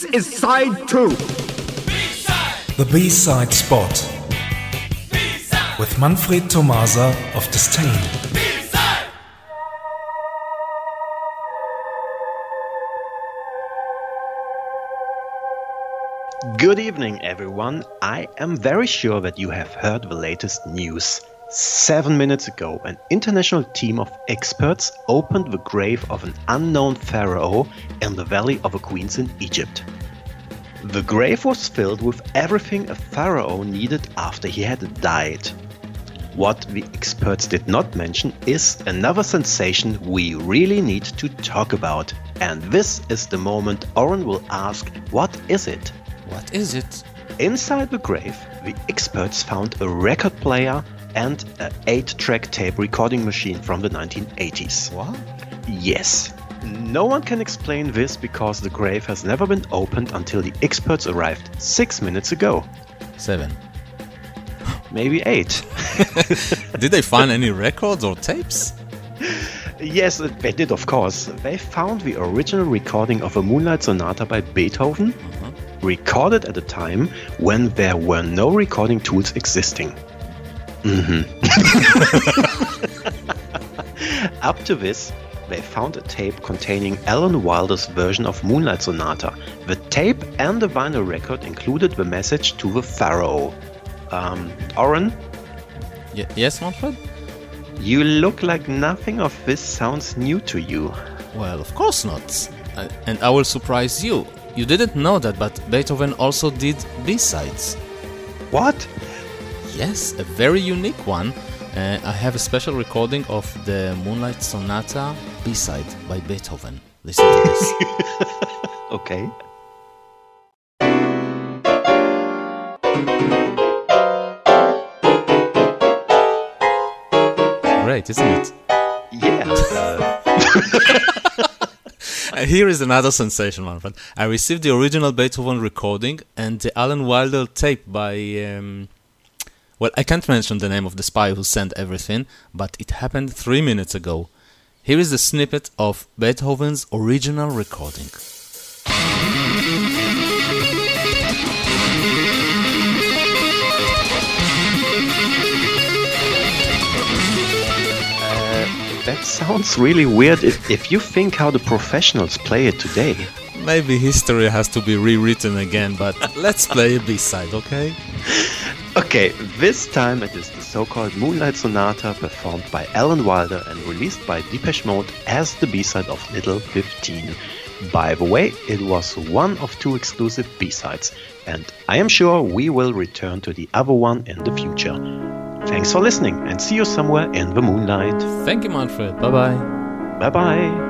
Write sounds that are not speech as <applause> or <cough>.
This is side two. The B-side spot with Manfred Tomasa of Disdain. Good evening, everyone. I am very sure that you have heard the latest news. Seven minutes ago, an international team of experts opened the grave of an unknown pharaoh in the Valley of the Queens in Egypt. The grave was filled with everything a pharaoh needed after he had died. What the experts did not mention is another sensation we really need to talk about. And this is the moment Oren will ask, What is it? What is it? Inside the grave, the experts found a record player and an 8 track tape recording machine from the 1980s. What? Yes. No one can explain this because the grave has never been opened until the experts arrived six minutes ago. Seven. Maybe eight. <laughs> Did they find any records or tapes? yes, they did, of course. They found the original recording of a Moonlight Sonata by Beethoven, uh-huh. recorded at a time when there were no recording tools existing. Hmm Up to this, they found a tape containing Alan Wilder's version of Moonlight Sonata. The tape and the vinyl record included the message to the Pharaoh. Um, Oren, Y- yes, Manfred? you look like nothing of this sounds new to you. Well, of course not. Uh, and I will surprise you. You didn't know that, but Beethoven also did B-sides. What? Yes, a very unique one. Uh, I have a special recording of the Moonlight Sonata B-side by Beethoven. Listen to this. <laughs> Okay. Great, isn't it? Yeah. Uh, <laughs> Uh, here is another sensation, Manfred. I received the original Beethoven recording and the Alan Wilder tape by. Um, well, I can't mention the name of the spy who sent everything, but it happened three minutes ago. Here is a snippet of Beethoven's original recording. Uh, that sounds really weird if, if you think how the professionals play it today. Maybe history has to be rewritten again, but <laughs> let's play a B side, okay? Okay, this time it is the so-called Moonlight Sonata performed by Alan Wilder and released by Depeche Mode as the B-side of Little 15. By the way, it was one of two exclusive B-sides, and I am sure we will return to the other one in the future. Thanks for listening and see you somewhere in the moonlight. Thank you, Manfred. Bye bye. Bye bye.